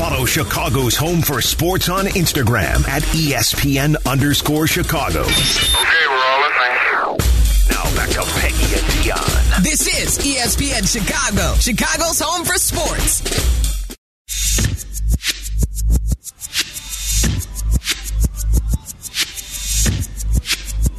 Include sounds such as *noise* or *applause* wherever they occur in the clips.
Follow Chicago's Home for Sports on Instagram at E ESPN underscore Chicago. Okay, we're all listening. Now back to Peggy and Dionne. This is ESPN Chicago, Chicago's home for sports.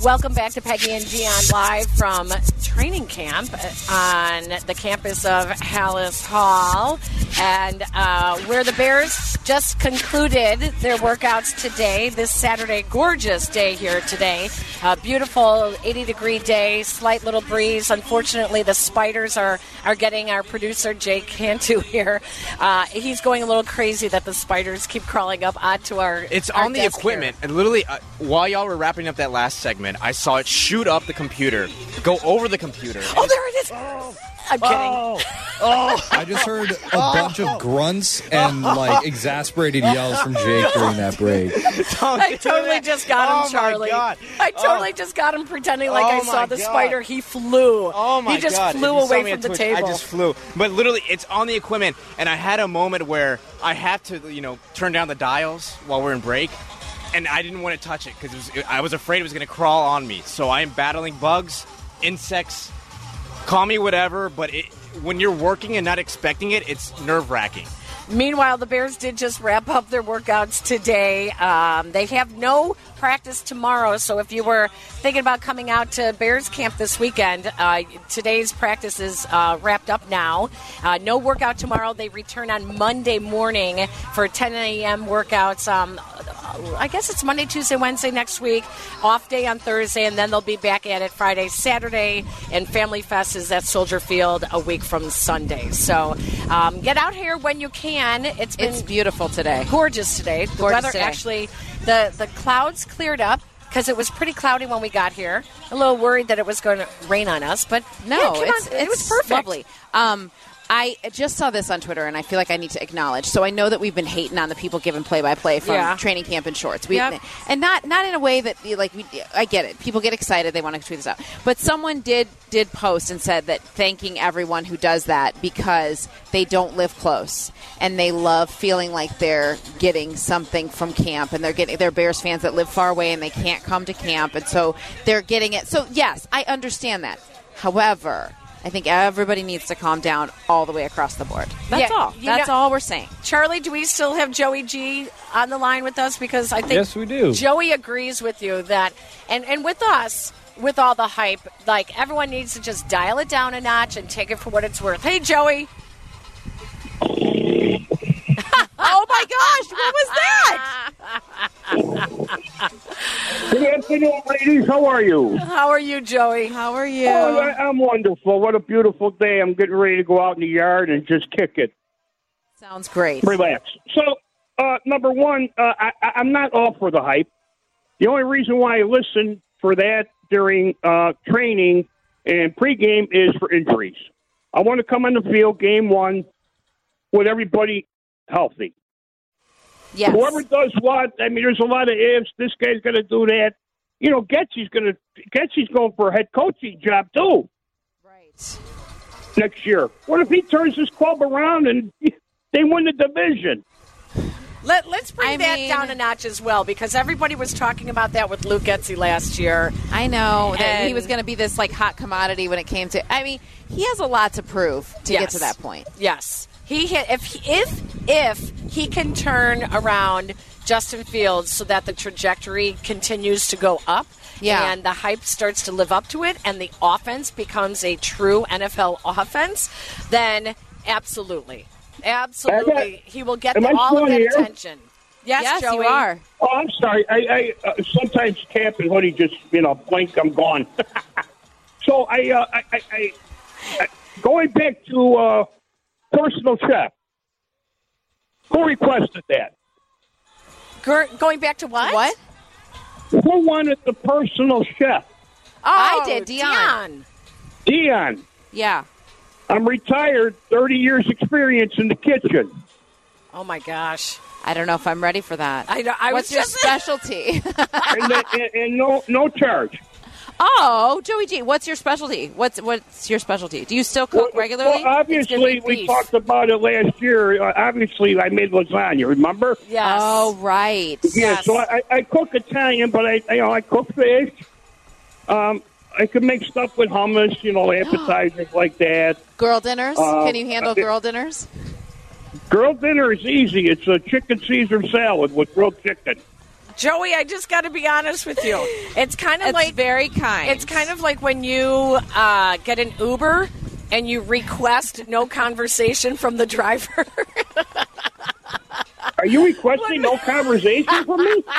Welcome back to Peggy and Dionne live from training camp on the campus of Halas Hall, and uh, where the Bears just concluded their workouts today. This Saturday, gorgeous day here today. Uh, beautiful 80 degree day, slight little breeze. Unfortunately, the spiders are are getting our producer Jake Cantu *laughs* here. Uh, he's going a little crazy that the spiders keep crawling up onto our. It's our on the equipment, here. and literally, uh, while y'all were wrapping up that last segment, I saw it shoot up the computer, go over the computer. Oh, there it is. I'm oh. kidding. Oh! *laughs* I just heard a bunch of grunts and like exasperated yells from Jake during that break. *laughs* I totally just got him, Oh, my Charlie. God. I oh. totally just got him pretending like Oh, I saw the God. spider. He flew. Oh my He just god! Flew away from the Twitch, table. I just flew, but literally, it's on the equipment, and I had a moment where I have to, you know, turn down the dials while we're in break, and I didn't want to touch it because I was afraid it was going to crawl on me. So I am battling bugs, insects, call me whatever, but it, when you're working and not expecting it, it's nerve wracking. Meanwhile, the Bears did just wrap up their workouts today. Um, they have no practice tomorrow, so if you were thinking about coming out to Bears camp this weekend, uh, today's practice is uh, wrapped up now. Uh, no workout tomorrow. They return on Monday morning for 10 a.m. workouts. Um, I guess it's Monday, Tuesday, Wednesday next week. Off day on Thursday, and then they'll be back at it Friday, Saturday, and Family Fest is at Soldier Field a week from Sunday. So um, get out here when you can. It's been It's beautiful today. gorgeous today. The Gorgeous weather today. actually, the the clouds cleared up because it was pretty cloudy when we got here. A little worried that it was going to rain on us, but No, yeah, it, came it's, on- it was perfect. lovely. Um, I just saw this on Twitter, and I feel like I need to acknowledge. So I know that we've been hating on the people giving play-by-play from Yeah. training camp in shorts, we, Yep. and not not in a way that like we. I get it. People get excited; they want to tweet this out. But someone did did post and said that thanking everyone who does that because they don't live close and they love feeling like they're getting something from camp, and they're getting they're Bears fans that live far away and they can't come to camp, and so they're getting it. So yes, I understand that. However. I think everybody needs to calm down all the way across the board. That's Yeah, all. That's know- all we're saying. Charlie, do we still have Joey G on the line with us? Because I think Yes, we do. Joey agrees with you that, and and with us. With all the hype, like everyone needs to just dial it down a notch and take it for what it's worth. Hey, Joey. Oh my gosh, what was that? *laughs* Good afternoon, ladies. How are you? How are you, Joey? How are you? Oh, I, I'm wonderful. What a beautiful day. I'm getting ready to go out in the yard and just kick it. Sounds great. Relax. So, uh, number one, uh, I, I- I'm not all for the hype. The only reason why I listen for that during uh, training and pregame is for injuries. I want to come on the field game one with everybody healthy. Yes. Whoever does what, I mean, there's a lot of ifs. This guy's going to do that. You know, Getsy's going to Getsy's going for a head coaching job too Right. next year. What if he turns his club around and *laughs* they win the division? Let, let's bring I that mean- down a notch as well because everybody was talking about that with Luke Getsy last year. I know that he was going to be this like hot commodity when it came to. I mean, he has a lot to prove to get to that point. Yes, he hit, if he- if if he can turn around Justin Fields so that the trajectory continues to go up. Yeah. And the hype starts to live up to it, and the offense becomes a true NFL offense, then absolutely, absolutely, he will get Am I all of that here? attention. Yes, yes, Joey. you are. Oh, I'm sorry. I, I uh, sometimes Cap and Hoodie just you know blink. I'm gone. *laughs* so I, uh, I, I, I, I going back to uh, personal chef. Who requested that? Gur- going back to what? What? Who wanted the personal chef? Oh, I did, Dionne. Dionne. Yeah. I'm retired. Thirty years experience in the kitchen. Oh my gosh. I don't know if I'm ready for that. I know- I What's was your just- *laughs* specialty? *laughs* and, the, and, and no no charge. Oh, Joey G, what's your specialty? What's what's your specialty? Do you still cook regularly? Well, obviously, It's gonna be we beef. talked about it last year. Uh, obviously, I made lasagna. Remember? Yes. Oh, right. Yeah. Yes. So I, I cook Italian, but I, you know, I cook fish. Um, I could make stuff with hummus, you know, *gasps* appetizers like that. Girl dinners? Uh, Can you handle uh, girl dinners? Girl dinner is easy. It's a chicken Caesar salad with grilled chicken. Joey, I just got to be honest with you. It's kind of It's like very kind. It's kind of like when you uh, get an Uber and you request no conversation from the driver. *laughs* Are you requesting no conversation from me? *laughs*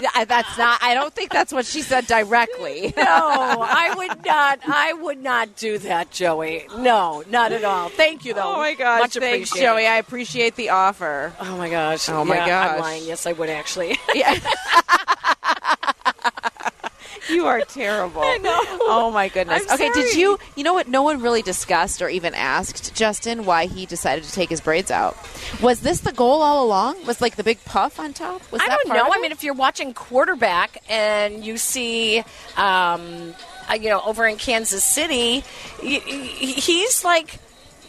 Yeah, that's not. I don't think that's what she said directly. *laughs* no, I would not. I would not do that, Joey. No, not at all. Thank you, though. Oh my gosh! much Thanks. Joey. I appreciate the offer. Oh my gosh. Oh my Yeah, gosh. I'm lying. Yes, I would actually. Yeah. *laughs* *laughs* you are terrible. Oh my goodness. I'm okay, did you? You know what? No one really discussed or even asked Justin why he decided to take his braids out. Was this the goal all along? Was like the big puff on top? Was I that don't part know. of I mean, if you're watching quarterback and you see, um, uh, you know, over in Kansas City, he's like,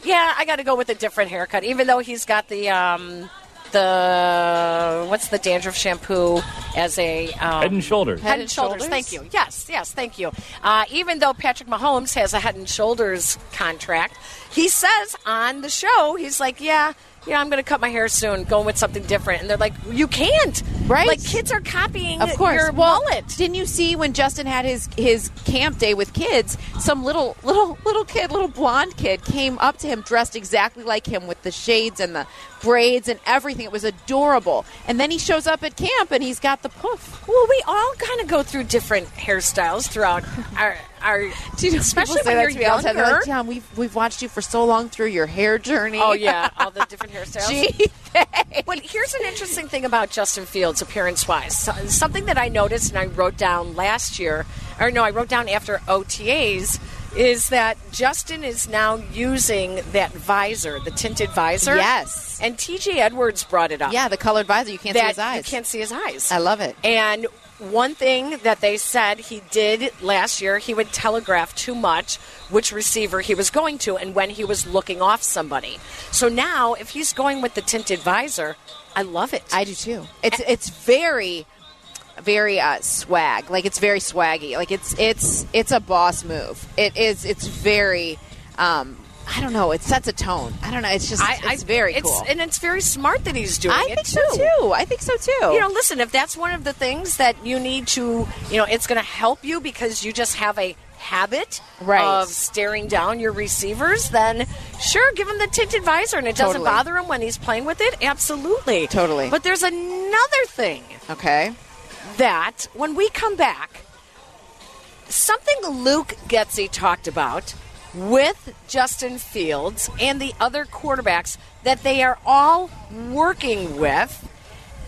yeah, I got to go with a different haircut, even though he's got the. Um, the what's the dandruff shampoo as a um, Head and shoulders. Head and shoulders. Thank you. Yes, yes, thank you. Uh, even though Patrick Mahomes has a Head and Shoulders contract, he says on the show, he's like, "Yeah, yeah, I'm going to cut my hair soon, going with something different." And they're like, "You can't, Right. Like kids are copying Of course. your well, mullet." didn't you see when Justin had his his camp day with kids? Some little little little kid, little blonde kid, came up to him dressed exactly like him with the shades and the braids and everything. It was adorable. And then he shows up at camp and he's got the poof. Well, we all kind of go through different hairstyles throughout our our, especially People say when you're to me all the time. They're younger. Like, John, we've we've watched you for so long through your hair journey. Oh yeah, all the different *laughs* hairstyles. Gee, But here's an interesting thing about Justin Fields, appearance wise. Something that I noticed and I wrote down last year, or no, I wrote down after OTAs, is that Justin is now using that visor, the tinted visor. Yes. And TJ Edwards brought it up. yeah, the colored visor. You can't see his eyes. You can't see his eyes. I love it. And one thing that they said he did last year, he would telegraph too much which receiver he was going to and when he was looking off somebody. So now, if he's going with the tinted visor, I love it. I do too. It's it's very very uh, swag. Like it's very swaggy. Like it's it's it's a boss move. It is. It's very. Um, I don't know. It sets a tone. I don't know. It's just. I, it's very it's, cool. and it's very smart that he's doing it. I it think too. so too. I think so too. You know, listen, if that's one of the things that you need to, you know, it's going to help you because you just have a habit Right. of staring down your receivers, then sure, give him the tinted visor and it doesn't bother him when he's playing with it. Absolutely. Totally. But there's another thing okay. that when we come back, something Luke Getsy talked about with Justin Fields and the other quarterbacks that they are all working with,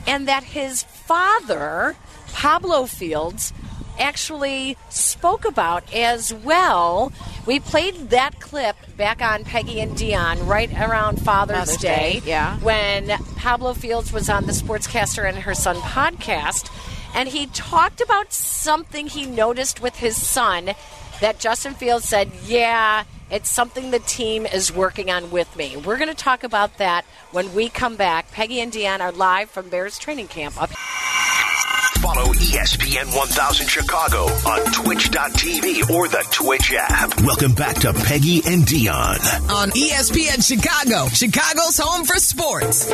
and that his father, Pablo Fields, actually spoke about as well. We played that clip back on Peggy and Dionne right around Father's, Father's Day, Day, yeah. when Pablo Fields was on the Sportscaster and Her Son podcast, and he talked about something he noticed with his son that Justin Fields said, Yeah, it's something the team is working on with me. We're going to talk about that when we come back. Peggy and Dionne are live from Bears training camp up Follow ESPN 1000 Chicago on twitch.tv or the Twitch app. Welcome back to Peggy and Dionne. On ESPN Chicago, Chicago's home for sports.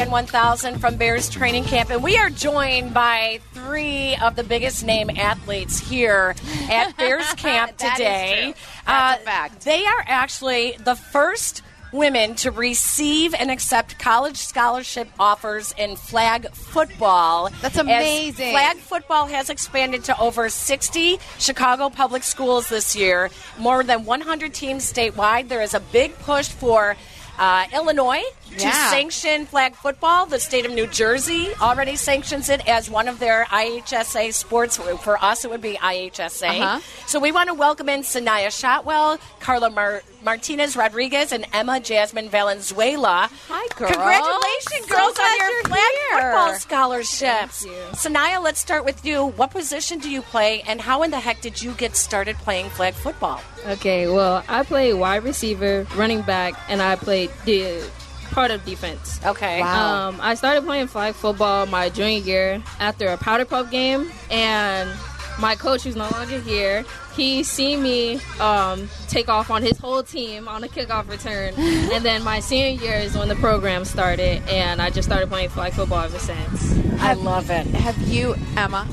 ESPN 1000 from Bears training camp. And we are joined by three of the biggest name athletes here at *laughs* Bears camp today. a fact. They are actually the first women to receive and accept college scholarship offers in flag football. That's amazing. Flag football has expanded to over 60 Chicago public schools this year, more than 100 teams statewide. There is a big push for uh, Illinois to Yeah. sanction flag football. The state of New Jersey already sanctions it as one of their IHSA sports. For us, it would be IHSA. Uh-huh. So we want to welcome in Sanaya Shotwell, Carla Mar- Martinez Rodriguez, and Emma Jasmine Valenzuela. Hi, girls. Congratulations, So girls, glad on your you're flag here. football scholarships. Sanaya, let's start with you. What position do you play, and how in the heck did you get started playing flag football? Okay, well, I play wide receiver, running back, and I played the part of defense. Okay. Wow. Um, I started playing flag football my junior year after a powder puff game, and my coach, who's no longer here, he seen me um, take off on his whole team on a kickoff return, *laughs* and then my senior year is when the program started, and I just started playing flag football ever since. I love it. Have you, Emma?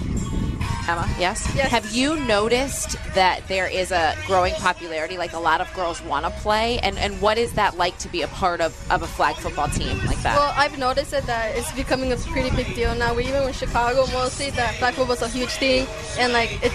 Emma, yes? Yes. Have you noticed that there is a growing popularity, like a lot of girls want to play? And, and what is that like to be a part of, of a flag football team like that? Well, I've noticed it that it's becoming a pretty big deal now. We even in Chicago mostly that flag football football's a huge thing, and like it.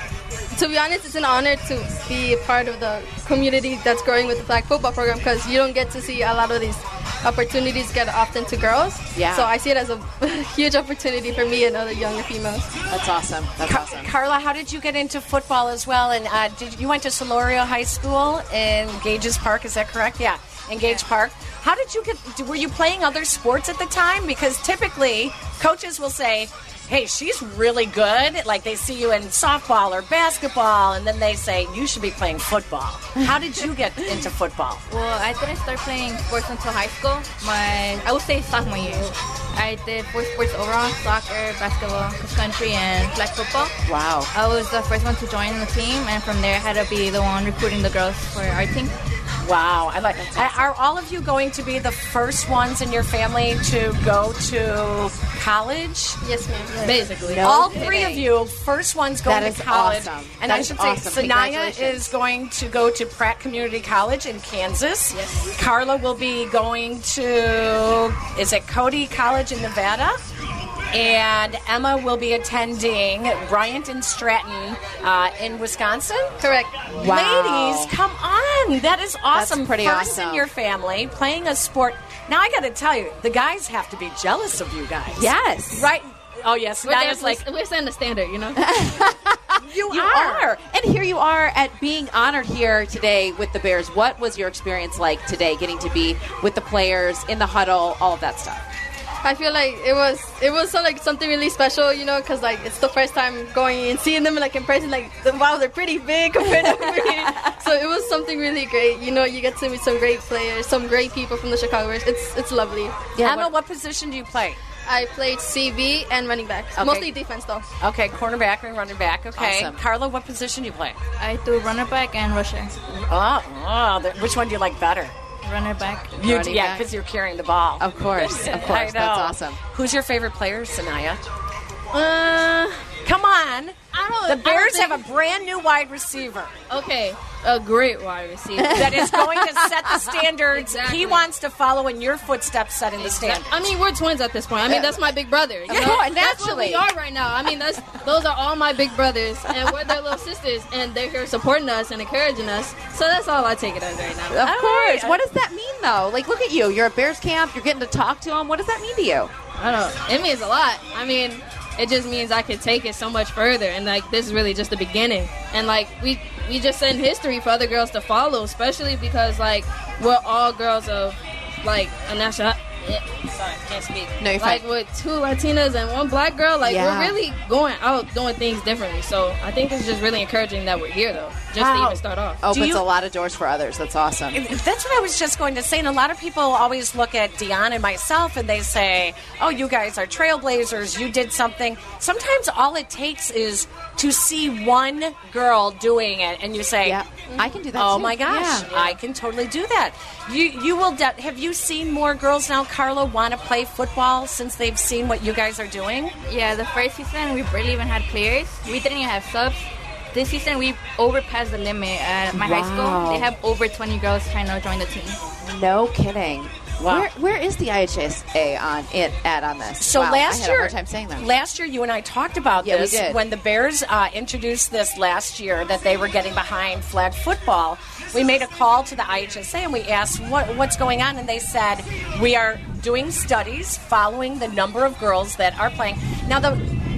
To be honest, it's an honor to be a part of the community that's growing with the flag football program because you don't get to see a lot of these opportunities get often to girls. Yeah. So I see it as a *laughs* huge opportunity for me and other younger females. That's awesome. That's Car- awesome. Carla, how did you get into football as well? And uh, did you went to Solorio High School in Gages Park? Is that correct? Yeah, in Gage Park. How did you get? Were you playing other sports at the time? Because typically, coaches will say. Hey, she's really good. Like they see you in softball or basketball, and then they say you should be playing football. How did you get into football? *laughs* Well, I didn't start playing sports until high school. My, I would say sophomore year. I did four sports overall: soccer, basketball, cross country, and flag football. Wow. I was the first one to join the team, and from there, I had to be the one recruiting the girls for our team. Wow, I like. Are all of you going to be the first ones in your family to go to college? Yes, ma'am. Basically. all three of you, first ones going That to is college. awesome. And That I should say, awesome. Sanaya is going to go to Pratt Community College in Kansas. Yes. Carla will be going to, is it Cody College in Nevada? And Emma will be attending Bryant and Stratton uh, in Wisconsin. Correct. Wow. Ladies, come on. That is awesome. pretty First awesome. in your family playing a sport. Now, I got to tell you, the guys have to be jealous of you guys. Yes. Right? Oh, yes. We're, Naya's like, we're setting the standard, you know? *laughs* you, You are. And here you are at being honored here today with the Bears. What was your experience like today getting to be with the players in the huddle, all of that stuff? I feel like it was it was so, like something really special, you know, because like it's the first time going and seeing them like in person. Like wow, they're pretty big compared to me. so it was something really great. You know, you get to meet some great players, some great people from the Chicago Bears. It's it's lovely. Yeah, Emma, what position do you play? I played CB and running back, Okay. mostly defense though. Okay, cornerback and running back. Okay. Awesome. Carla, what position do you play? I do runner back and rusher. Oh, oh which one do you like better? Runner back. You, Running yeah, because you're carrying the ball. Of course. *laughs* Of course. That's awesome. Who's your favorite player, Sanaya? uh, Come on. I don't. The I don't Bears think- have a brand new wide receiver Okay, a great wide receiver. *laughs* that is going to set the standards. Exactly. He wants to follow in your footsteps, setting the standards. I mean, we're twins at this point. I mean, that's my big brother. You *laughs* know? course, That's what naturally. we are right now. I mean, that's those are all my big brothers, and we're their little sisters, and they're here supporting us and encouraging us. So that's all I take it as right now. Of All course. right. What does that mean, though? Like, look at you. You're at Bears camp. You're getting to talk to them. What does that mean to you? I don't know. It means a lot. I mean, it just means I could take it so much further, and like this is really just the beginning. And like we we just set history for other girls to follow, especially because like we're all girls of like a national. Yeah, sorry, can't speak. No, you're like fine. with two Latinas and one black girl, like Yeah. we're really going out doing things differently. So I think it's just really encouraging that we're here, though, just to even start off. Opens you- a lot of doors for others. That's awesome. That's what I was just going to say. And a lot of people always look at Dionne and myself and they say, oh, you guys are trailblazers. You did something. Sometimes all it takes is to see one girl doing it and you say, Yeah, I can do that. Oh too. my gosh, Yeah. I can totally do that. You you will. De- have you seen more girls now, Carla, want to play football since they've seen what you guys are doing? Yeah, the first season we barely even had players. We didn't even have subs. This season we overpassed the limit at my high school. They have over 20 girls trying to join the team. No kidding. Wow. Where, where is the IHSA on it at on this? So Wow, last year, a hard time saying that. last year you and I talked about Yeah, this when the Bears uh, introduced this last year that they were getting behind flag football. We made a call to the IHSA and we asked what, what's going on, and they said we are doing studies following the number of girls that are playing. Now, the,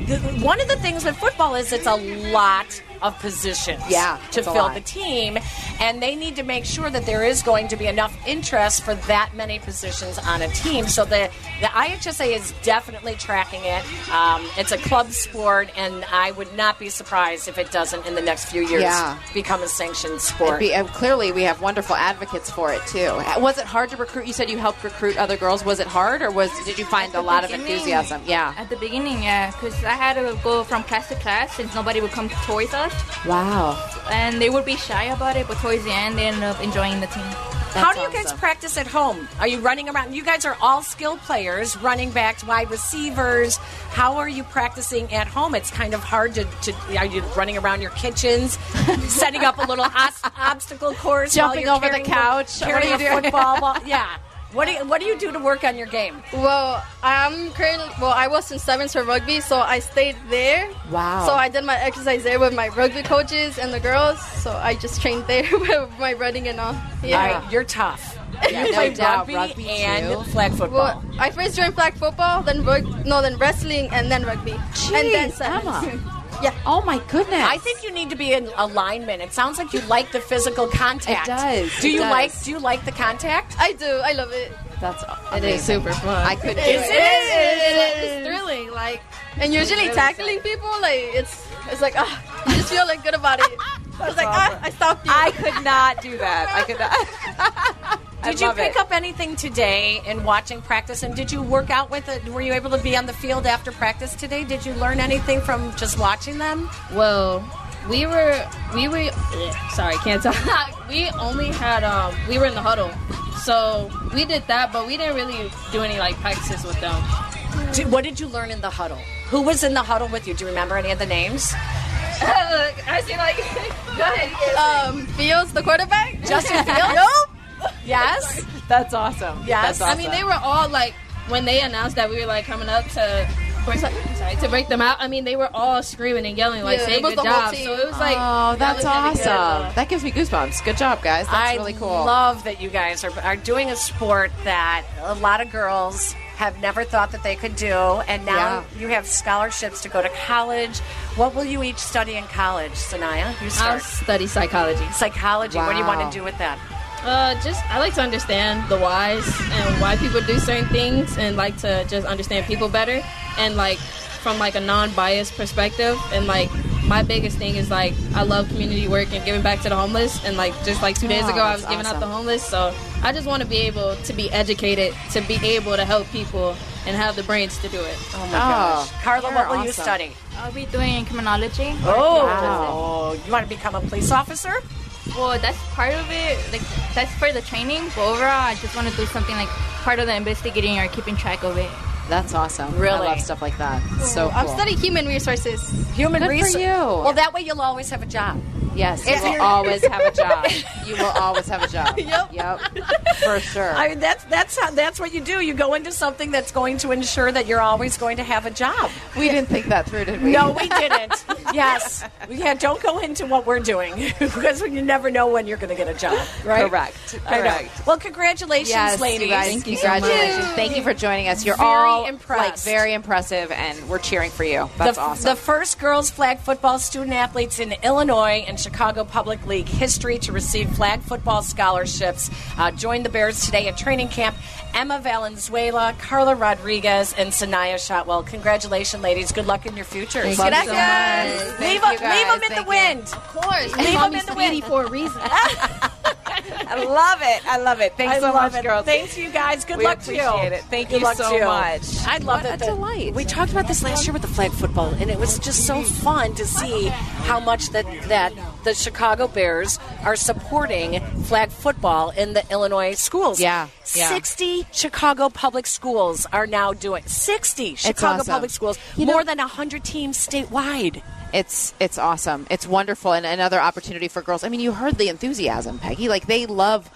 the one of the things with football is it's a lot of positions Yeah, to fill the team, and they need to make sure that there is going to be enough interest for that many positions on a team. So the the IHSA is definitely tracking it. Um, it's a club sport, and I would not be surprised if it doesn't in the next few years Yeah. become a sanctioned sport. be, and clearly, we have wonderful advocates for it too. Was it hard to recruit? You said you helped recruit other girls. Was it hard, or was did you find a lot of enthusiasm? Yeah. At the beginning, yeah, because I had to go from class to class since nobody would come towards us, Wow. and they would be shy about it. But towards the end, they ended up enjoying the team. How do you guys practice at home? Are you running around? You guys are all skill players, running backs, wide receivers. How are you practicing at home? It's kind of hard to. to are you running around your kitchens, setting up a little os- *laughs* obstacle course, while Jumping you're over the couch? Carrying a football ball? *laughs* Yeah. What do you, What do you do to work on your game? Well, I'm currently well. I was in sevens for rugby, so I stayed there. Wow. So I did my exercise there with my rugby coaches and the girls. So I just trained there *laughs* with my running and all. Yeah. All right, you're tough. Yeah, *laughs* you no play doubt. rugby, Rugby, and too. flag football. Well, I first joined flag football, then rug- no, then wrestling, and then rugby, and then Jeez, sevens. *laughs* Emma. yeah. Oh my goodness. I think you need to be in alignment. It sounds like you like the physical contact. It does. Do It you does. like? Do you like the contact? I do. I love it. that's It is super fun. I couldn't do Is it. it? It's It's thrilling, like, and usually tackling people, like, it's it's like, ah, you just feel like good about it. *laughs* I was like, ah, I stopped you. I could not do that. I could not. *laughs* Did you pick it. up anything today in watching practice? And did you work out with it? Were you able to be on the field after practice today? Did you learn anything from just watching them? Well, we were we were sorry, can't talk. *laughs* we only had um we were in the huddle, so we did that, but we didn't really do any like practices with them. Do- what did you learn in the huddle? Who was in the huddle with you? Do you remember any of the names? *laughs* I see like *laughs* go ahead. um, Fields, the quarterback. Justin Fields? Nope. Yes. That's awesome. Yes. That's I mean, they were all like when they announced that we were like coming up to. Sorry, to break them out. I mean, they were all screaming and yelling, like, Yeah, say good job. So it was like, Oh, that's that awesome. good. That gives me goosebumps. Good job, guys. That's I really cool. love that you guys are, are doing a sport that a lot of girls have never thought that they could do, and now Yeah. you have scholarships to go to college. What will you each study in college, Sanaya? You I'll study psychology. psychology. What do you want to do with that? Uh, just I like to understand the whys and why people do certain things, and like to just understand people better, and like from like a non-biased perspective. And like my biggest thing is like I love community work and giving back to the homeless. And like just like two days Oh, ago, I was that's giving out the homeless. So I just want to be able to be educated, to be able to help people, and have the brains to do it. Oh my gosh, Carla, you're what will you awesome. study? I'll be doing criminology. Oh, you want to become a police officer? Well, that's part of it. Like that's for the training, but overall, I just want to do something like part of the investigating or keeping track of it. That's awesome. Really? I love stuff like that. So cool. I'm studying human resources. Human Good for resource. you. Well, that way you'll always have a job. Yes, you will always have a job. You will always have a job. *laughs* Yep. Yep. For sure. I mean, that's that's how, that's what you do. You go into something that's going to ensure that you're always going to have a job. we didn't think that through, did we? No, we didn't. yes, yeah. Don't go into what we're doing *laughs* because you never know when you're going to get a job. Right? Correct. I know. Correct. Well, congratulations, Yes, ladies. you guys. Thank you so congratulations. much. Thank you for joining us. You're Very all impressed. like very impressive, and we're cheering for you. That's the, awesome. the first girls flag football student athletes in Illinois and Chicago Public League history to receive flag football scholarships uh, joined the Bears today at training camp. Emma Valenzuela, Carla Rodriguez, and Sanaya Shotwell. Congratulations, ladies. Good luck in your futures. Love you so Gracias. much. Leave, Thank them, leave them in the Thank you. wind. Of course. Leave Call them in the Speedy wind. for a reason. *laughs* *laughs* I love it. I love it. Thanks I so much, it. girls. Thanks, you guys. Good We luck to you. appreciate it. Thank Good you so much. I love What that. a delight. We talked about this last year with the flag football, and it was just so fun to see how much that that the Chicago Bears are supporting flag football in the Illinois schools. Yeah, yeah. sixty Chicago public schools are now doing sixty Chicago awesome. public schools, You know- more than hundred teams statewide. It's it's awesome. It's wonderful and another opportunity for girls. I mean, you heard the enthusiasm, Peggy. Like they love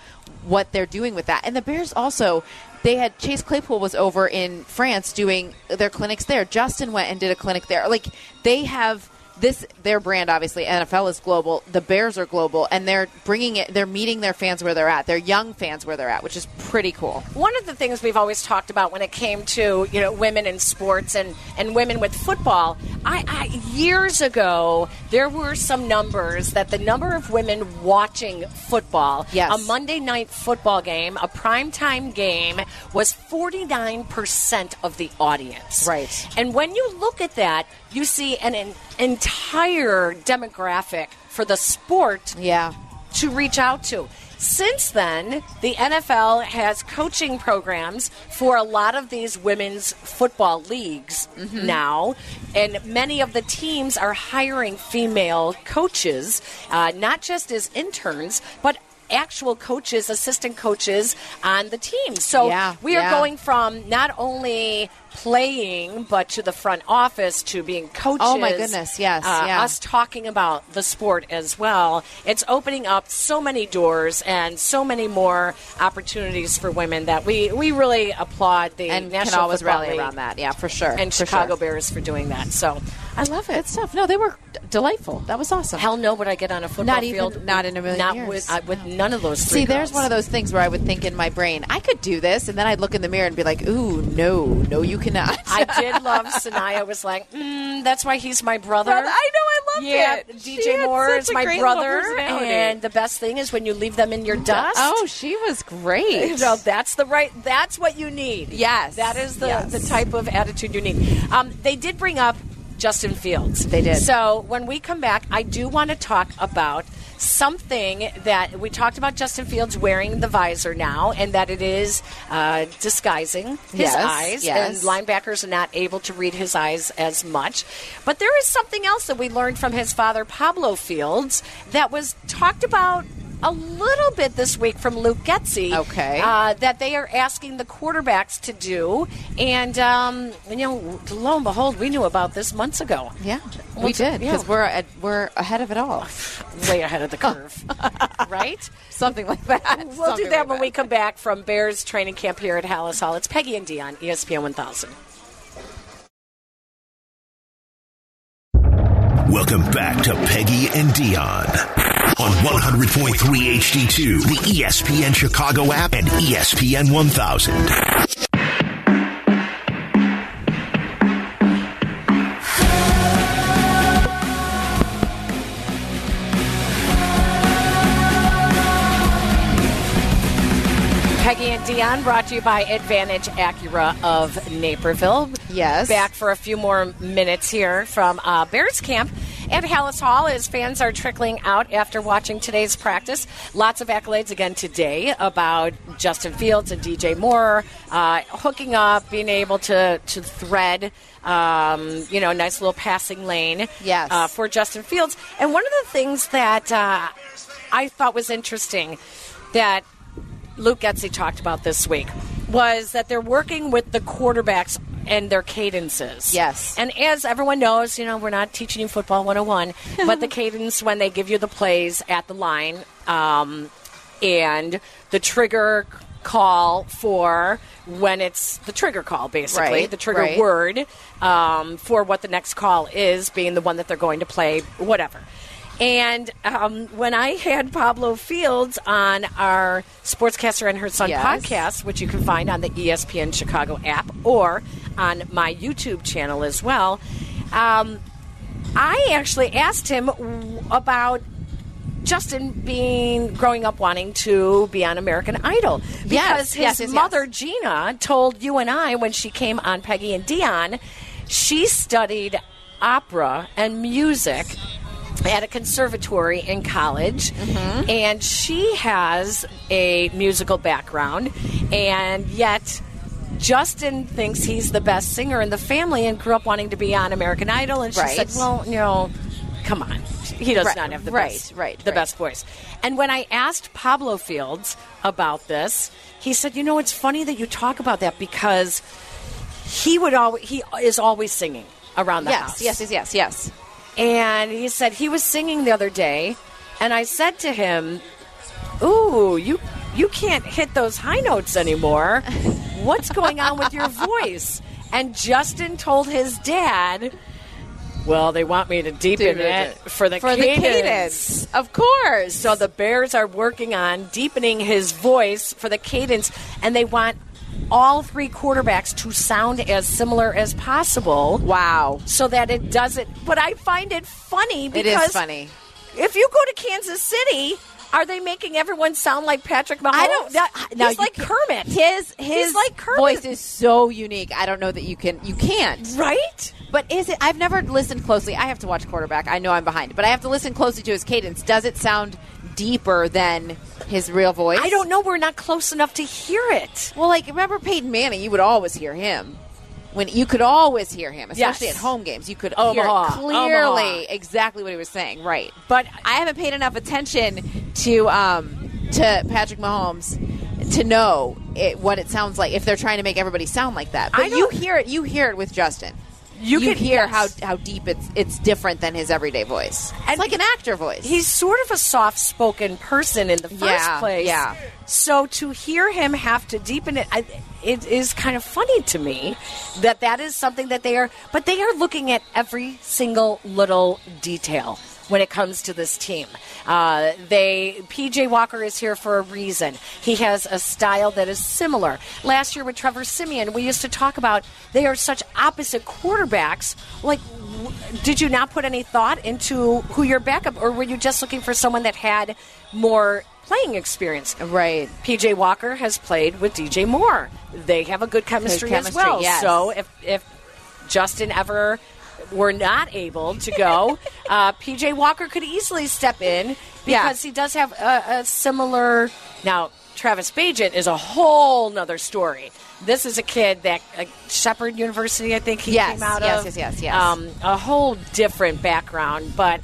what they're doing with that. And the Bears also they had Chase Claypool was over in France doing their clinics there. Justin went and did a clinic there. Like they have this their brand obviously NFL is global. The Bears are global, and they're bringing it. They're meeting their fans where they're at. Their young fans where they're at, which is pretty cool. One of the things we've always talked about when it came to you know women in sports and, and women with football, I, I years ago there were some numbers that the number of women watching football, Yes. a Monday night football game, a primetime game, was forty nine percent of the audience. Right. And when you look at that, you see an, an entire demographic for the sport Yeah. to reach out to. Since then, the NFL has coaching programs for a lot of these women's football leagues Mm-hmm. now, and many of the teams are hiring female coaches, uh, not just as interns, but actual coaches, assistant coaches on the team. So Yeah, we are yeah. going from not only playing, but to the front office, to being coaches. Oh, my goodness, yes, Uh, yeah. Us talking about the sport as well. It's opening up so many doors and so many more opportunities for women that we, we really applaud the And National can always Football rally League around that. Yeah, for sure. and for Chicago sure. Bears for doing that. So I love it. It's tough. No, they were d- delightful. That was awesome. Hell no, would I get on a football Not even- field? not in a million Not years. with uh, with none of those. Three See, there's one of those things where I would think in my brain, I could do this, and then I'd look in the mirror and be like, "Ooh, no, no, you cannot." I *laughs* did love Sanaya. Was like, mm, that's why he's my brother. Brother, I know, I loved yeah, it. DJ Moore is my brother, and the best thing is when you leave them in your dust. Oh, she was great. *laughs* You know, that's the right. That's what you need. Yes. that is the Yes. the type of attitude you need. Um, they did bring up Justin Fields. They did. So when we come back, I do want to talk about something that we talked about Justin Fields wearing the visor now, and that it is uh, disguising his Yes, eyes, yes. and linebackers are not able to read his eyes as much. But there is something else that we learned from his father, Pablo Fields, that was talked about. A little bit this week from Luke Getsy. Okay. Uh, that they are asking the quarterbacks to do. And, um, you know, lo and behold, we knew about this months ago. yeah, we What's- did yeah. because we're at, we're ahead of it all. *laughs* Way ahead of the curve. *laughs* right? Something like that. We'll Something do that like when we come back from Bears training camp here at Halas Hall. It's Peggy and Dionne, ESPN 1000. Welcome back to Peggy and Dionne on 100.3 HD2, the ESPN Chicago app, and ESPN 1000. Peggy and Dionne brought to you by Advantage Acura of Naperville. Yes. Back for a few more minutes here from uh, Bears camp at Halas Hall as fans are trickling out after watching today's practice. Lots of accolades again today about Justin Fields and DJ Moore uh, hooking up, being able to, to thread. Um, you know, nice little passing lane Yes. uh, for Justin Fields. And one of the things that uh, I thought was interesting that Luke Getsy talked about this week was that they're working with the quarterbacks and their cadences. Yes. And as everyone knows, you know, we're not teaching you football 101, *laughs* but the cadence when they give you the plays at the line um, and the trigger call for when it's the trigger call, basically, Right, the trigger right. word um, for what the next call is, being the one that they're going to play, whatever. And um, when I had Pablo Fields on our Sportscaster and Her Son Yes. podcast, which you can find on the ESPN Chicago app or on my YouTube channel as well, um, I actually asked him about Justin being growing up wanting to be on American Idol because Yes, his yes, yes, mother. Gina told you and I when she came on Peggy and Dionne, she studied opera and music at a conservatory in college Mm-hmm. and she has a musical background and yet Justin thinks he's the best singer in the family and grew up wanting to be on American Idol and she Right. said, "Well, you know, come on. He does Right, not have the right, best right, the best voice." And when I asked Pablo Fields about this, he said, "You know, it's funny that you talk about that because he would always he is always singing around the yes, house. yes, yes, yes, yes. And he said he was singing the other day, and I said to him, "Ooh, you you can't hit those high notes anymore. What's going on with your voice?" And Justin told his dad, Well, they want me to deepen Deepen it it. for the For the cadence. cadence, of course. So the Bears are working on deepening his voice for the cadence, and they want all three quarterbacks to sound as similar as possible. Wow. So that it doesn't. But I find it funny because is funny. if you go to Kansas City, are they making everyone sound like Patrick Mahomes? I don't. That, now He's like can- Kermit. His his like Kermit. voice is so unique. I don't know that you can you can't. right? But is it? I've never listened closely. I have to watch quarterback. I know I'm behind, but I have to listen closely to his cadence. Does it sound deeper than his real voice? I don't know. We're not close enough to hear it. Well, like remember Peyton Manning? You would always hear him. When you could always hear him, especially Yes. at home games, you could Omaha, hear clearly Omaha. exactly what he was saying. Right, But I haven't paid enough attention to um, to Patrick Mahomes to know it, what it sounds like if they're trying to make everybody sound like that. But I you hear it. You hear it with Justin. You You, can- hear yes. how how deep it's it's different than his everyday voice. And it's like an actor voice. he's sort of a soft-spoken person in the first Yeah, place. yeah. So to hear him have to deepen it, I, it is kind of funny to me that that is something that they are. But they are looking at every single little detail when it comes to this team. Uh, they PJ Walker is here for a reason. He has a style that is similar. Last year with Trevor Siemian, we used to talk about they are such opposite quarterbacks. Like, w- did you not put any thought into who your backup, or were you just looking for someone that had more playing experience? right. PJ Walker has played with DJ Moore. They have a good chemistry, chemistry, as well. yes. So if if Justin ever were not able to go, *laughs* uh, PJ Walker could easily step in Yeah. because he does have a, a similar. Now Travis Bagent is a whole nother story. This is a kid that uh, Shepherd University, I think he Yes, came out yes, of. yes, yes, yes. Um, a whole different background, but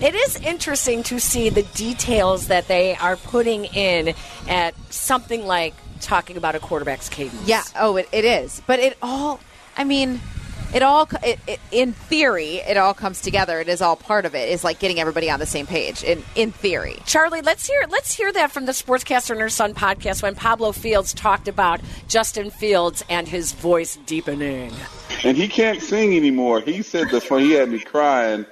it is interesting to see the details that they are putting in at something like talking about a quarterback's cadence. Yeah. Oh, it, it is. But it all. I mean, it all. It, it, in theory, it all comes together. It is all part of it. It's like getting everybody on the same page. In in theory. Charlie, let's hear let's hear that from the Sportscaster and Her Son podcast when Pablo Fields talked about Justin Fields and his voice deepening. and he can't sing anymore. He said the fun. He had me crying.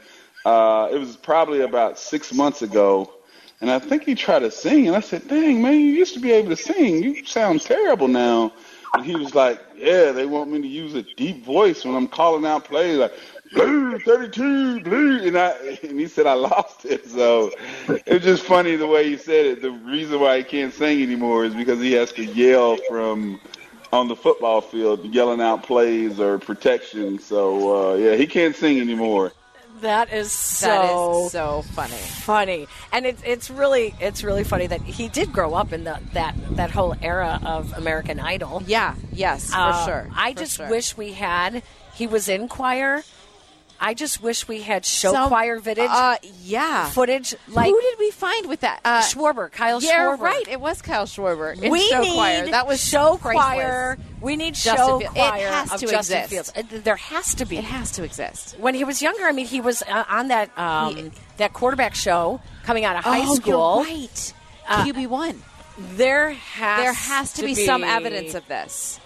Uh, it was probably about six months ago, and I think he tried to sing, and I said, "Dang man, you used to be able to sing. You sound terrible now." And he was like, "Yeah, they want me to use a deep voice when I'm calling out plays, like blue thirty-two, blue." And I and he said I lost it. So it was just funny the way he said it. The reason why he can't sing anymore is because he has to yell from on the football field, yelling out plays or protection. So uh, yeah, he can't sing anymore. That is so that is so funny. funny, and it's it's really it's really funny that he did grow up in the that that whole era of American Idol. Yeah. Yes. For Uh, sure. I For just sure. wish we had. He was in choir. I just wish we had show Some- choir footage. Uh, yeah. footage like Who did we find with that? Uh, Schwarber, Kyle yeah, Schwarber. right. It was Kyle Schwarber. in we show need choir. That was show priceless. choir. We need Justin show Field- it has to Justin exist. Fields. Uh, There has to be. It has to exist. when he was younger, I mean, he was uh, on that um, He- that quarterback show coming out of high oh, school. You're right. Uh, QB one. There has There has to, be, some evidence of this.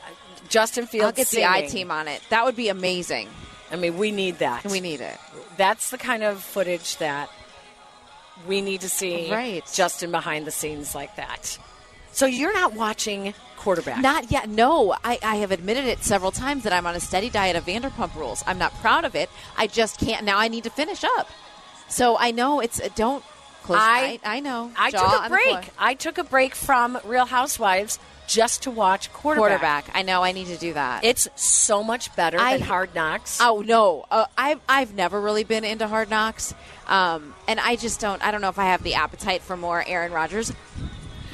Justin Fields. I'll get the I team on it. That would be amazing. I mean, we need that. We need it. That's the kind of footage that we need to see. Right. Justin behind the scenes like that. So you're not watching quarterback. Not yet. No, I, I have admitted it several times that I'm on a steady diet of Vanderpump Rules. I'm not proud of it. I just can't. Now I need to finish up. So I know it's uh, don't close. I- I, I know. I Jaw took a break. I took a break from Real Housewives just to watch quarterback. Quarterback. I know. I need to do that. It's so much better I- than Hard Knocks. Oh no, uh, I've I've never really been into Hard Knocks, um, and I just don't. I don't know if I have the appetite for more Aaron Rodgers.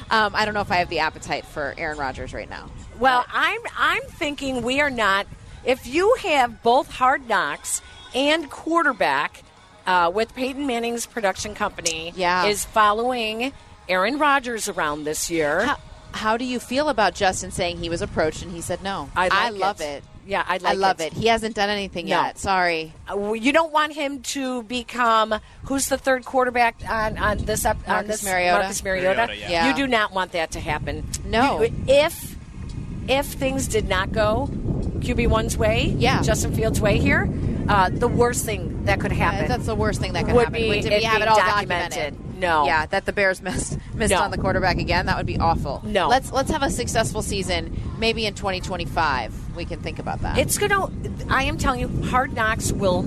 Um, I don't know if I have the appetite for Aaron Rodgers right now. Well, I'm I'm thinking we are not. If you have both Hard Knocks and quarterback uh, with Peyton Manning's production company, Yeah. is following Aaron Rodgers around this year. How, how do you feel about Justin saying he was approached and he said no? I like love it. it. Yeah, I I like love it. it. He hasn't done anything No. yet. Sorry. Uh, you don't want him to become who's the third quarterback on, on this ep- on Marcus this Mariota. Marcus Mariota. Mariota, yeah. Yeah. You do not want that to happen. No. You- if if things did not go QB one's way, Yeah. Justin Fields' way here, uh, the worst thing that could happen. that's the worst thing that could would happen. Be Would it be have being it all documented. documented. No. Yeah, that the Bears missed *laughs* missed No. on the quarterback again. That would be awful. No. Let's let's have a successful season. Maybe in 2025 we can think about that. It's gonna. I am telling you, Hard Knocks will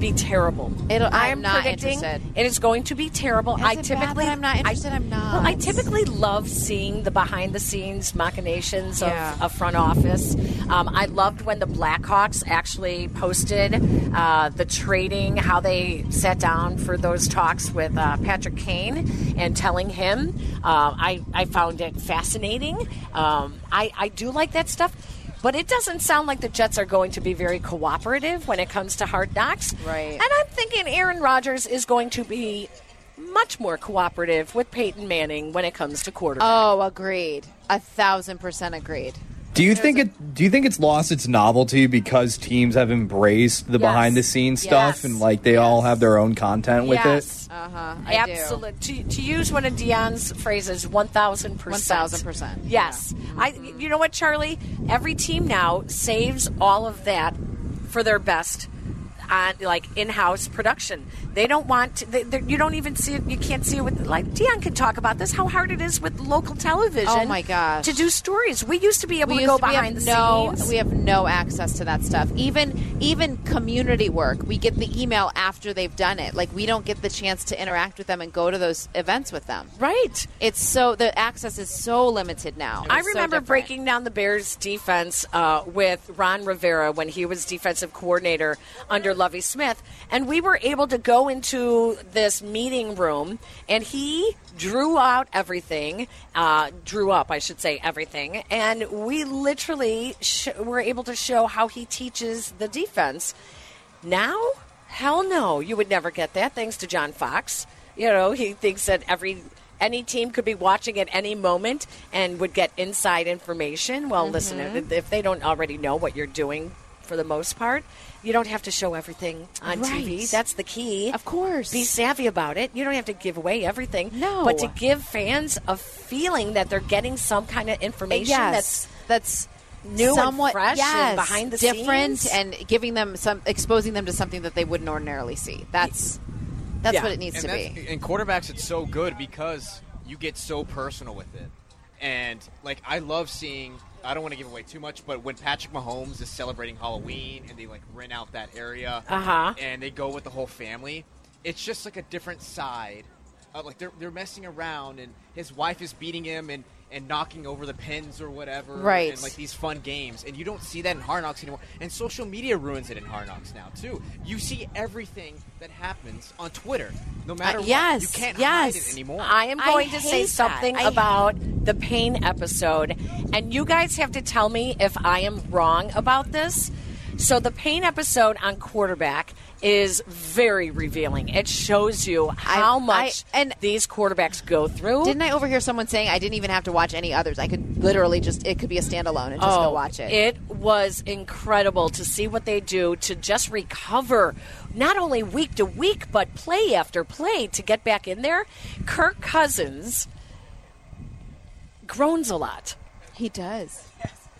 be terrible. It'll- I I'm not predicting interested. it is going to be terrible. Is I typically I'm not interested? I, I'm not. Well, I typically love seeing the behind the scenes machinations Yeah. of a front office. Um, I loved when the Blackhawks actually posted uh, the trading, how they sat down for those talks with uh, Patrick Kane and telling him. Uh, I I found it fascinating. Um, I I do like that stuff. But it doesn't sound like the Jets are going to be very cooperative when it comes to hard knocks. Right. And I'm thinking Aaron Rodgers is going to be much more cooperative with Peyton Manning when it comes to quarterback. oh, agreed. A thousand percent agreed. Do you think it? Do you think it's lost its novelty because teams have embraced the Yes. behind the scenes stuff Yes. and like they all have their own content with it? yes. Uh huh. Absolutely. To, to use one of Dionne's phrases, 1,000%. 1000%. Yes. I. You know what, Charlie? Every team now saves all of that for their best. On like in-house production, they don't want. To, they, you don't even see it. You can't see it with like Dionne can talk about this. How hard it is with local television. Oh, my gosh. To do stories, we used to be able we to go to- behind the no, scenes. We have no access to that stuff. Even even community work, we get the email after they've done it. Like we don't get the chance to interact with them and go to those events with them. right. It's so the access is so limited now. I It's so remember different. breaking down the Bears' defense uh, with Ron Rivera when he was defensive coordinator under Lovie Smith, and we were able to go into this meeting room, and he drew out everything, uh, drew up, I should say, everything, and we literally sh- were able to show how he teaches the defense. Now, hell no, you would never get that thanks to John Fox. You know, he thinks that every any team could be watching at any moment and would get inside information. Well, listen, if, if they don't already know what you're doing for the most part, you don't have to show everything on TV. That's the key. Of course. Be savvy about it. You don't have to give away everything. No. But to give fans a feeling that they're getting some kind of information yes, that's new and somewhat fresh and yes, behind the different scenes. and giving them some exposing them to something that they wouldn't ordinarily see. That's that's Yeah. what it needs and to be. In quarterbacks, it's so good because you get so personal with it. And like I love seeing. I don't want to give away too much, but when Patrick Mahomes is celebrating Halloween and they like rent out that area, Uh-huh. and they go with the whole family, it's just like a different side. Uh, like they're they're messing around, and his wife is beating him and and knocking over the pins or whatever, Right. And like these fun games, and you don't see that in Hard Knocks anymore. And social media ruins it in Hard Knocks now too. You see everything that happens on Twitter, no matter Uh, what. yes, You can't yes. hide it anymore. I am I going to say that. something I- about the pain episode, and you guys have to tell me if I am wrong about this. So, the pain episode on quarterback is very revealing. It shows you how I- much and- these quarterbacks go through. Didn't I overhear someone saying I didn't even have to watch any others? I could literally just it could be a standalone and just go watch it. Oh, It was incredible to see what they do to just recover, not only week to week, but play after play to get back in there. Kirk Cousins groans a lot. He does.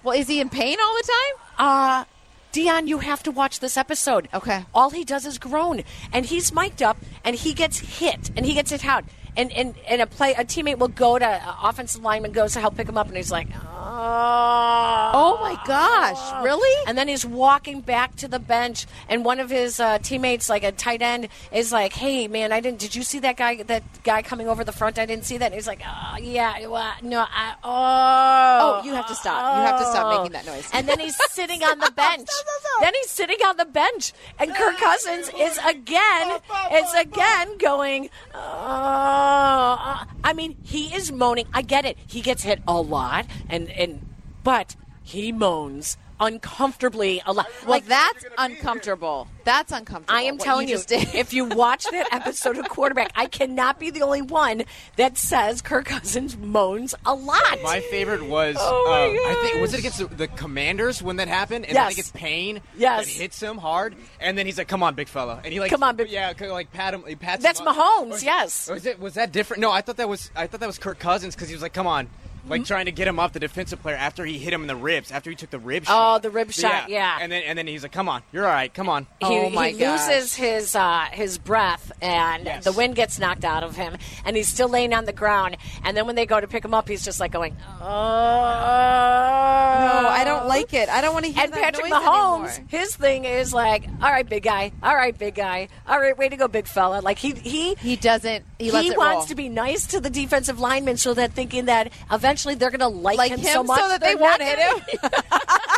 Well, is he in pain all the time? Uh, Dionne, you have to watch this episode. Okay. All he does is groan, and he's mic'd up, and he gets hit, and he gets hit out. And, and, and a play a teammate will go to uh, offensive lineman goes to help pick him up and he's like oh Oh my gosh, really? and then he's walking back to the bench and one of his uh, teammates like a tight end is like hey man I didn't did you see that guy that guy coming over the front I didn't see that and he's like oh yeah well, no I oh Oh, you have to stop. You have to stop making that noise. and then he's sitting on the *laughs* bench. Then he's sitting on the bench, and Kirk Cousins is again, is again going. Oh, I mean, he is moaning. I get it. He gets hit a lot, and and but he moans uncomfortably a lot. Well, Like that's uncomfortable. That's uncomfortable. I am telling you, just did. if you watch that *laughs* episode of Quarterback, I cannot be the only one that says Kirk Cousins moans a lot. My favorite was Oh my uh, I think was it against the, the Commanders when that happened, and Yes. I think it's Payne Yes. that hits him hard, and then he's like, "Come on, big fella," and he like, Come on, big- yeah, like pat him, he pats. That's him up. Mahomes, Or- yes. or Was it was that different? No, I thought that was I thought that was Kirk Cousins because he was like, "Come on." Like trying to get him off the defensive player after he hit him in the ribs, after he took the rib shot. Oh, the rib shot, yeah. And then and then he's like, "Come on, you're all right. Come on." he, Oh, my he gosh. loses his uh, his breath and Yes. the wind gets knocked out of him and he's still laying on the ground and then when they go to pick him up he's just like going oh No, I don't like it. I don't want to hear and that Patrick noise Mahomes, anymore. his thing is like, all right, big guy, all right, big guy, all right, way to go, big fella. Like he he He doesn't. He, lets it wants roll. to be nice to the defensive lineman so that thinking that eventually they're going to like, like him, him so much that they they're won't hit him. *laughs*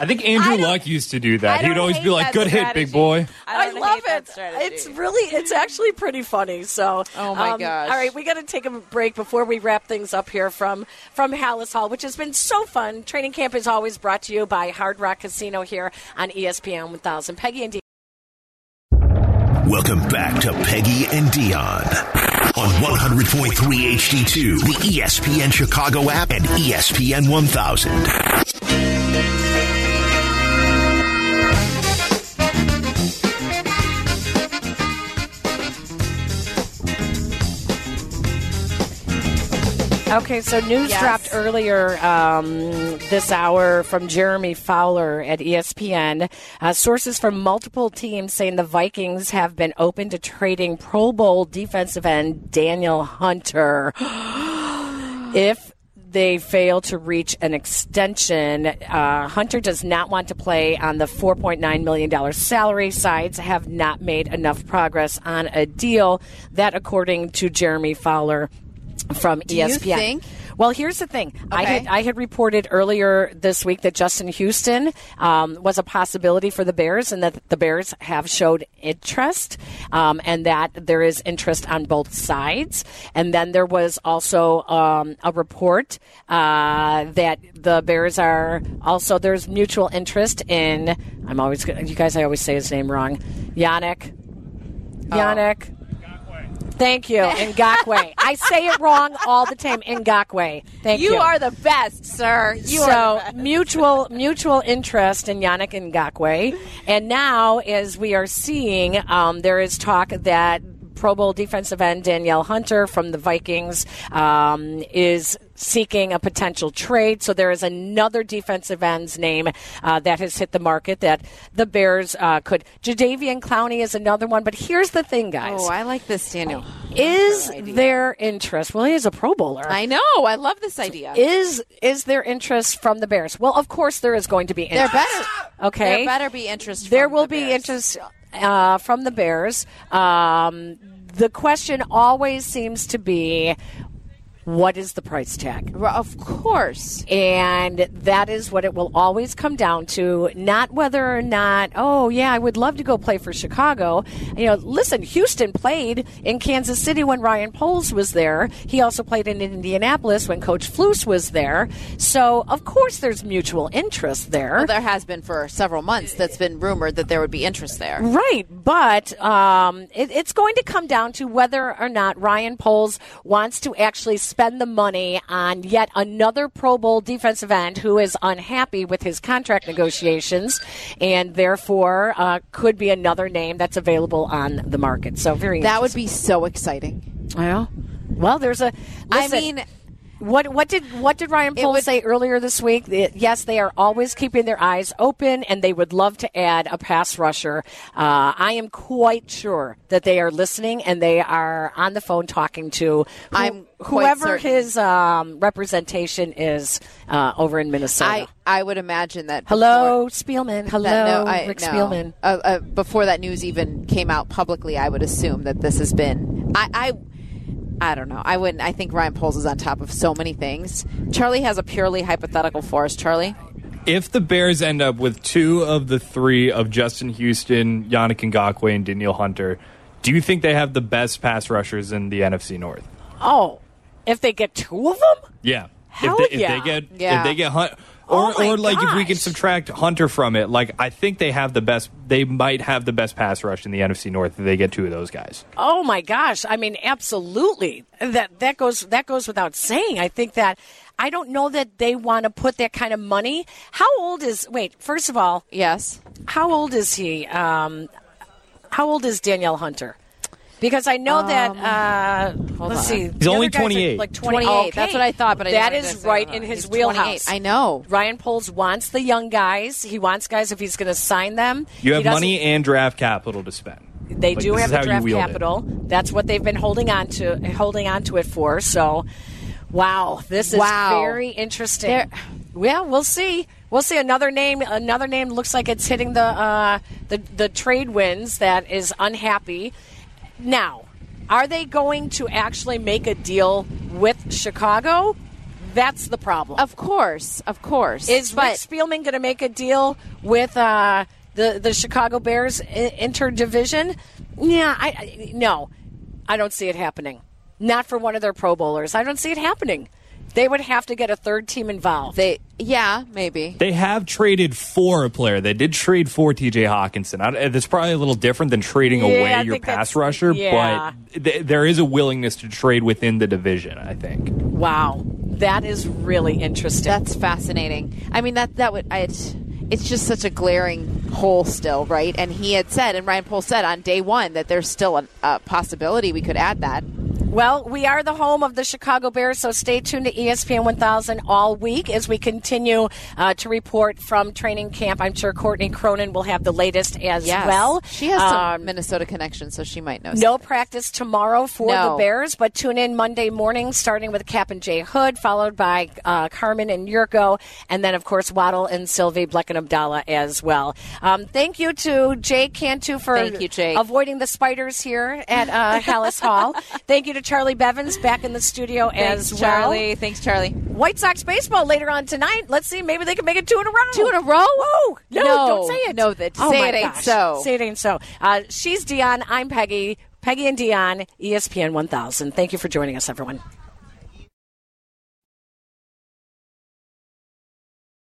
I think Andrew Luck used to do that. He would always be like, that "Good hit, big boy." I, I, don't love hate it. strategy. It's really, it's actually pretty funny. So, Oh, my um, gosh. All right, we got to take a break before we wrap things up here from from Halas Hall, which has been so fun. Training camp is always brought to you by Hard Rock Casino here on E ESPN 1000. Peggy and D. Welcome back to Peggy and Dionne on 100.3 HD2, the ESPN Chicago app, and ESPN 1000. Okay, so news Yes. dropped earlier um, this hour from Jeremy Fowler at ESPN. Uh, sources from multiple teams saying the Vikings have been open to trading Pro Bowl defensive end Danielle Hunter. *gasps* if they fail to reach an extension. Uh, Hunter does not want to play on the $4.9 million salary. Sides have not made enough progress on a deal. That, according to Jeremy Fowler from Do you ESPN. think- Well, here's the thing. I had I had reported earlier this week that Justin Houston um, was a possibility for the Bears, and that the Bears have showed interest, um, and that there is interest on both sides. And then there was also um, a report uh, that the Bears are also there's mutual interest in. I'm always you guys. I always say his name wrong. Yannick. Yannick. Thank you, Ngakoue. I say it wrong all the time. Ngakoue. Thank you. you are the best, sir. You so are the best. mutual mutual interest in Yannick Ngakoue, and now as we are seeing, um, there is talk that Pro Bowl defensive end Danielle Hunter from the Vikings um, is seeking a potential trade. So there is another defensive end's name uh, that has hit the market that the Bears uh, could. Jadeveon Clowney is another one, but here's the thing, guys. Oh, I like this, Daniel. is there interest? Well, he is a Pro Bowler. I know. I love this idea. Is is there interest from the Bears? Well, of course there is going to be there interest. better. Okay. There better be interest. There will the be interest uh, from the Bears. Um, the question always seems to be, what is the price tag? Well, Of course. And that is what it will always come down to. Not whether or not, oh, yeah, I would love to go play for Chicago. You know, listen, Houston played in Kansas City when Ryan Poles was there. He also played in Indianapolis when Coach Flus was there. So, of course, there's mutual interest there. Well, there has been for several months that's been rumored that there would be interest there. Right, but um, it, it's going to come down to whether or not Ryan Poles wants to actually spend the money on yet another Pro Bowl defensive end who is unhappy with his contract negotiations, and therefore uh, could be another name that's available on the market. So very That would be so exciting. well. Well, there's a. I listen, mean, what what did what did Ryan It Poles would- say earlier this week? That, yes, they are always keeping their eyes open, and they would love to add a pass rusher. Uh, I am quite sure that they are listening, and they are on the phone talking to who- I'm whoever certain. his um, representation is uh, over in Minnesota. I I would imagine that. Hello, Spielman. Hello, that, no, I, Rick no. Spielman. Uh, uh, before that news even came out publicly, I would assume that this has been. I, I, I don't know. I wouldn't. I think Ryan Poles is on top of so many things. Charlie has a purely hypothetical for us. Charlie, If the Bears end up with two of the three of Justin Houston, Yannick Ngakoue, and Danielle Hunter, do you think they have the best pass rushers in the NFC North? Oh, if they get two of them, Yeah. Hell if they, yeah. If they get Yeah. if they get Hunt Oh or my or like if we can subtract Hunter from it, like I think they have the best. They might have the best pass rush in the NFC North if they get two of those guys. Oh my gosh! I mean, absolutely. That that goes that goes without saying. I think that I don't know that they want to put that kind of money. How old is? Wait, first of all, yes, how old is he? Um, how old is Danielle Hunter? Because I know that. Uh, let's on. see. He's the only other guys 28. Like 20, 28. okay. That's what I thought, but I that didn't is know that. right in his He's 28. wheelhouse. I know. Ryan Poles wants the young guys. He wants guys if he's going to sign them. You have money and draft capital to spend. They Like, do have the draft wield it. capital. That's what they've been holding on to, holding on to it for. So, wow, this is Wow. very interesting. There- well, we'll see. We'll see another name. Another name looks like it's hitting the uh, the the trade wins. That is unhappy. Now, are they going to actually make a deal with Chicago? That's the problem. Of course, of course. Is Rick but Spielman going to make a deal with uh, the the Chicago Bears interdivision? Yeah, I, I no, I don't see it happening. Not for one of their Pro Bowlers. I don't see it happening. They would have to get a third team involved. they, yeah, maybe. They have traded for a player. They did trade for T.J. Hockenson. I- That's probably a little different than trading Yeah, I away your pass rusher, yeah. but th- there is a willingness to trade within the division. I think. wow, that is really interesting. That's fascinating. I mean, that that would I. It's, it's just such a glaring hole still, right? And he had said, and Ryan Poles said on day one that there's still a, a possibility we could add that. Well, we are the home of the Chicago Bears, so stay tuned to ESPN 1000 all week as we continue uh, to report from training camp. I'm sure Courtney Cronin will have the latest as Yes. well. She has some Um, Minnesota connections, so she might know. No practice tomorrow for No. the Bears, but tune in Monday morning, starting with Cap and Jay Hood, followed by uh, Carmen and Jurko, and then, of course, Waddle and Silvy, Bleck and Abdallah as well. Um, thank you to Jay Cantu for Thank you, avoiding the spiders here at uh, Halas Hall. *laughs* Thank you to Charlie Bevins back in the studio Thanks, as well. Charlie. Thanks, Charlie. White Sox baseball later on tonight. Let's see, maybe they can make it two in a row. Two in a row? Whoa! No, No, don't say it. no, that- oh say it ain't gosh. so. Say it ain't so. Uh, she's Dionne. I'm Peggy. Peggy and Dionne, ESPN 1000. Thank you for joining us, everyone.